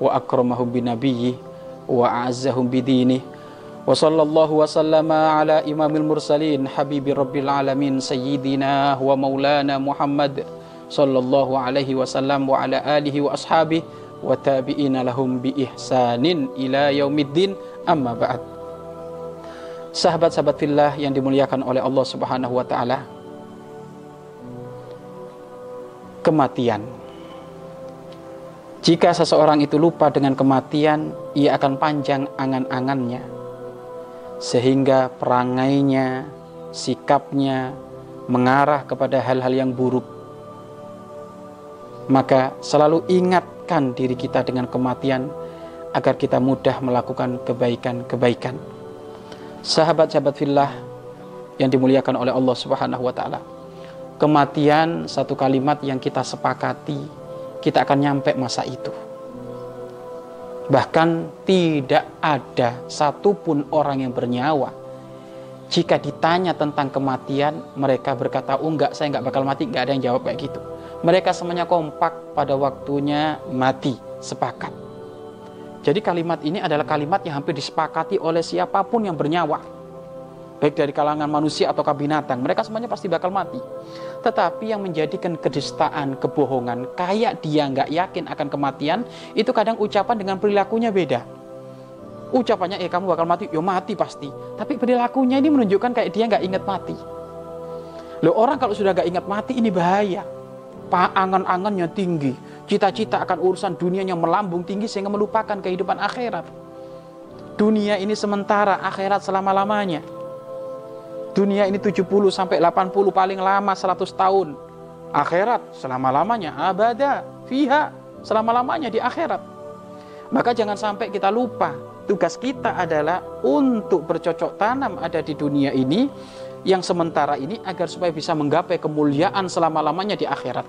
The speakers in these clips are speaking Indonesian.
wa akramahum binabiyyi wa a'azzahum bidini wa sallallahu wa sallama ala imamil mursalin habibi rabbil alamin sayyidina wa maulana Muhammad sallallahu alaihi wasallam wa ala alihi wa ashabihi wa tabi'ina lahum bi ihsanin ila yaumiddin. Amma ba'd. Sahabat-sahabat fillah yang dimuliakan oleh Allah Subhanahu wa taala. Kematian jika seseorang itu lupa dengan kematian ia akan panjang angan-angannya sehingga perangainya sikapnya mengarah kepada hal-hal yang buruk maka selalu ingatkan diri kita dengan kematian agar kita mudah melakukan kebaikan-kebaikan. Sahabat-sahabat fillah yang dimuliakan oleh Allah Subhanahu wa taala. Kematian satu kalimat yang kita sepakati, kita akan nyampe masa itu. Bahkan tidak ada satupun orang yang bernyawa jika ditanya tentang kematian, mereka berkata, oh enggak, saya enggak bakal mati, enggak ada yang jawab kayak gitu. Mereka semuanya kompak pada waktunya mati, sepakat. Jadi kalimat ini adalah kalimat yang hampir disepakati oleh siapa pun yang bernyawa. Baik dari kalangan manusia atau binatang, mereka semuanya pasti bakal mati. Tetapi yang menjadikan kedustaan, kebohongan, kayak dia nggak yakin akan kematian, itu kadang ucapan dengan perilakunya beda. Ucapannya, eh kamu bakal mati, yo mati pasti. Tapi perilakunya ini menunjukkan kayak dia nggak ingat mati. Loh orang kalau sudah nggak ingat mati ini bahaya angan-angannya tinggi, cita-cita akan urusan dunianya melambung tinggi sehingga melupakan kehidupan akhirat. Dunia ini sementara, akhirat selama-lamanya. Dunia ini 70 sampai 80 paling lama 100 tahun. Akhirat selama-lamanya abada fiha selama-lamanya di akhirat. Maka jangan sampai kita lupa tugas kita adalah untuk bercocok tanam ada di dunia ini yang sementara ini agar supaya bisa menggapai kemuliaan selama-lamanya di akhirat.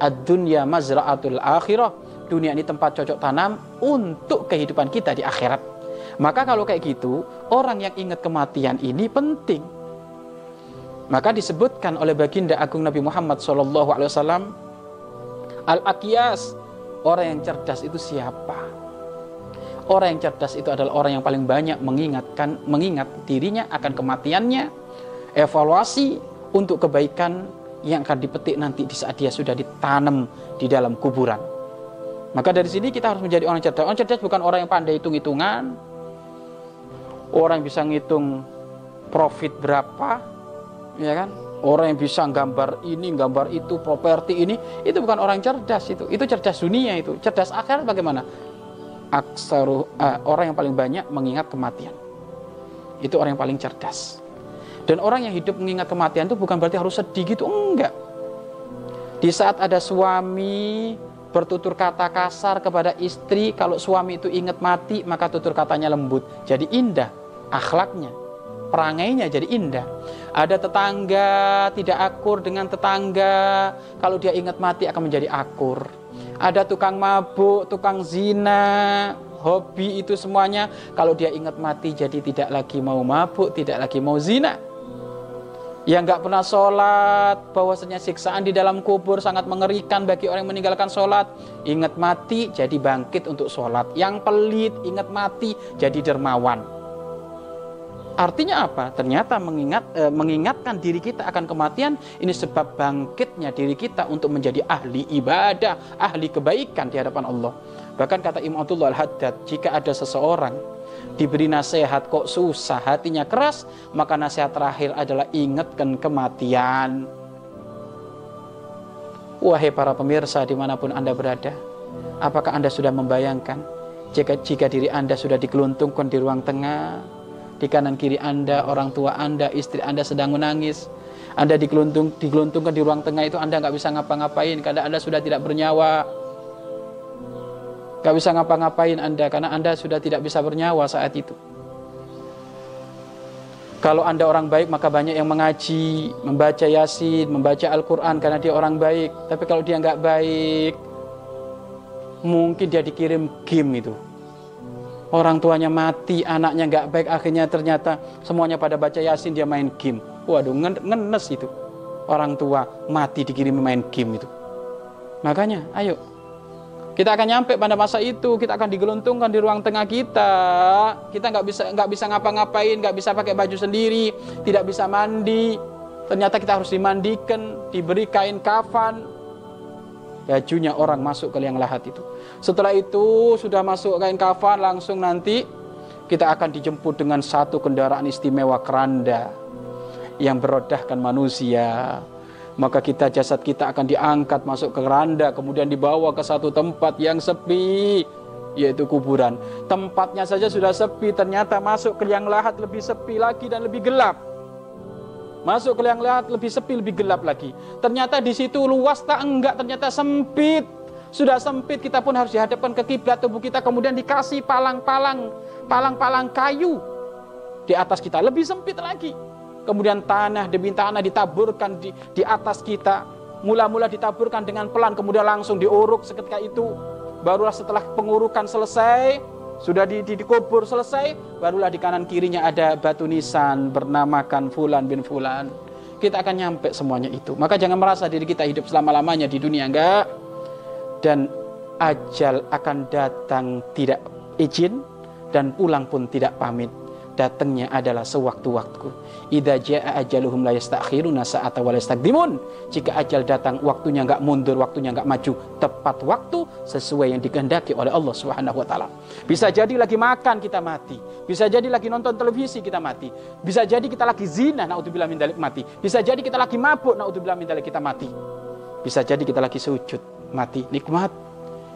Ad-dunya mazra'atul akhirah. Dunia ini tempat cocok tanam untuk kehidupan kita di akhirat. Maka kalau kayak gitu, orang yang ingat kematian ini penting. Maka disebutkan oleh baginda agung Nabi Muhammad SAW, Al-Aqiyas, orang yang cerdas itu siapa? Orang yang cerdas itu adalah orang yang paling banyak mengingatkan mengingat dirinya akan kematiannya, evaluasi untuk kebaikan yang akan dipetik nanti di saat dia sudah ditanam di dalam kuburan. Maka dari sini kita harus menjadi orang cerdas. Orang cerdas bukan orang yang pandai hitung-hitungan, orang yang bisa ngitung profit berapa, ya kan? Orang yang bisa gambar ini, gambar itu, properti ini, itu bukan orang cerdas itu. Itu cerdas dunia itu. Cerdas akhirat bagaimana? Aksaru, uh, orang yang paling banyak mengingat kematian. Itu orang yang paling cerdas. Dan orang yang hidup mengingat kematian itu bukan berarti harus sedih gitu, enggak. Di saat ada suami bertutur kata kasar kepada istri, kalau suami itu ingat mati, maka tutur katanya lembut. Jadi indah akhlaknya, perangainya jadi indah. Ada tetangga tidak akur dengan tetangga, kalau dia ingat mati akan menjadi akur. Ada tukang mabuk, tukang zina, hobi itu semuanya, kalau dia ingat mati jadi tidak lagi mau mabuk, tidak lagi mau zina yang nggak pernah sholat, bahwasanya siksaan di dalam kubur sangat mengerikan bagi orang yang meninggalkan sholat. Ingat mati, jadi bangkit untuk sholat. Yang pelit, ingat mati, jadi dermawan. Artinya apa? Ternyata mengingat, e, mengingatkan diri kita akan kematian ini sebab bangkitnya diri kita untuk menjadi ahli ibadah, ahli kebaikan di hadapan Allah. Bahkan kata Imam Abdullah Al-Haddad, jika ada seseorang diberi nasihat kok susah, hatinya keras, maka nasihat terakhir adalah ingatkan kematian. Wahai para pemirsa di mana pun Anda berada, apakah Anda sudah membayangkan jika, jika diri Anda sudah dikeluntungkan di ruang tengah, di kanan kiri Anda, orang tua Anda, istri Anda sedang menangis, Anda dikeluntung, dikeluntungkan di ruang tengah itu Anda nggak bisa ngapa-ngapain karena Anda sudah tidak bernyawa. Gak bisa ngapa-ngapain Anda karena Anda sudah tidak bisa bernyawa saat itu. Kalau Anda orang baik maka banyak yang mengaji, membaca Yasin, membaca Al-Quran karena dia orang baik. Tapi kalau dia nggak baik, mungkin dia dikirim game itu. Orang tuanya mati, anaknya nggak baik, akhirnya ternyata semuanya pada baca Yasin dia main game. Waduh, ngenes itu. Orang tua mati dikirim main game itu. Makanya, ayo kita akan nyampe pada masa itu, kita akan digeluntungkan di ruang tengah kita. Kita nggak bisa nggak bisa ngapa-ngapain, nggak bisa pakai baju sendiri, tidak bisa mandi. Ternyata kita harus dimandikan, diberi kain kafan. Bajunya orang masuk ke liang lahat itu. Setelah itu sudah masuk kain kafan, langsung nanti kita akan dijemput dengan satu kendaraan istimewa keranda yang berodahkan manusia. Maka kita jasad kita akan diangkat masuk ke keranda kemudian dibawa ke satu tempat yang sepi yaitu kuburan. Tempatnya saja sudah sepi ternyata masuk ke liang lahat lebih sepi lagi dan lebih gelap masuk ke liang lahat lebih sepi lebih gelap lagi ternyata di situ luas tak enggak ternyata sempit sudah sempit kita pun harus dihadapkan ke kiblat tubuh kita kemudian dikasih palang-palang palang-palang kayu di atas kita lebih sempit lagi kemudian tanah demi tanah ditaburkan di, di atas kita. Mula-mula ditaburkan dengan pelan, kemudian langsung diuruk seketika itu. Barulah setelah pengurukan selesai, sudah di, di, dikubur selesai, barulah di kanan kirinya ada batu nisan bernamakan Fulan bin Fulan. Kita akan nyampe semuanya itu. Maka jangan merasa diri kita hidup selama-lamanya di dunia, enggak. Dan ajal akan datang tidak izin dan pulang pun tidak pamit datangnya adalah sewaktu-waktu. Idza jaa ajaluhum la yastakhiruna sa'ata wa. Jika ajal datang waktunya enggak mundur, waktunya enggak maju, tepat waktu sesuai yang dikehendaki oleh Allah Subhanahu wa taala. Bisa jadi lagi makan kita mati. Bisa jadi lagi nonton televisi kita mati. Bisa jadi kita lagi zina naudzubillah min dalik mati. Bisa jadi kita lagi mabuk naudzubillah min dalik kita mati. Bisa jadi kita lagi sujud mati nikmat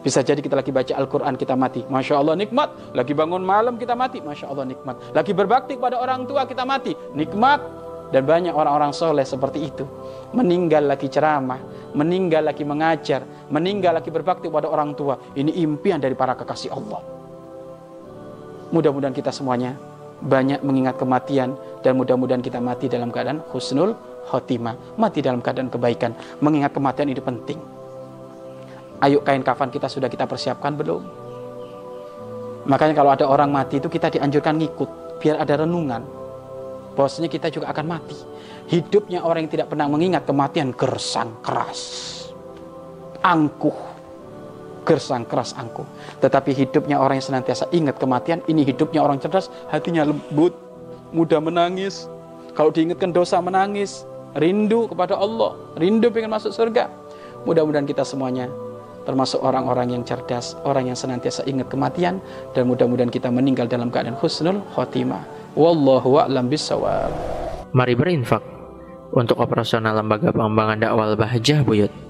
bisa jadi kita lagi baca Al-Quran kita mati. Masya Allah nikmat. Lagi bangun malam kita mati. Masya Allah nikmat. Lagi berbakti kepada orang tua kita mati. Nikmat. Dan banyak orang-orang soleh seperti itu. Meninggal lagi ceramah. Meninggal lagi mengajar. Meninggal lagi berbakti kepada orang tua. Ini impian dari para kekasih Allah. Mudah-mudahan kita semuanya banyak mengingat kematian. Dan mudah-mudahan kita mati dalam keadaan husnul khotimah. Mati dalam keadaan kebaikan. Mengingat kematian itu penting. Ayo kain kafan kita sudah kita persiapkan belum? Makanya kalau ada orang mati itu kita dianjurkan ngikut biar ada renungan. Bahwasanya kita juga akan mati. Hidupnya orang yang tidak pernah mengingat kematian gersang keras. Angkuh. Gersang keras angkuh. Tetapi hidupnya orang yang senantiasa ingat kematian, ini hidupnya orang cerdas, hatinya lembut, mudah menangis. Kalau diingatkan dosa menangis, rindu kepada Allah, rindu ingin masuk surga. Mudah-mudahan kita semuanya termasuk orang-orang yang cerdas, orang yang senantiasa ingat kematian dan mudah-mudahan kita meninggal dalam keadaan husnul khotimah. Wallahu a'lam bishawab. Mari berinfak untuk operasional lembaga pengembangan dakwah Bahjah Buyut.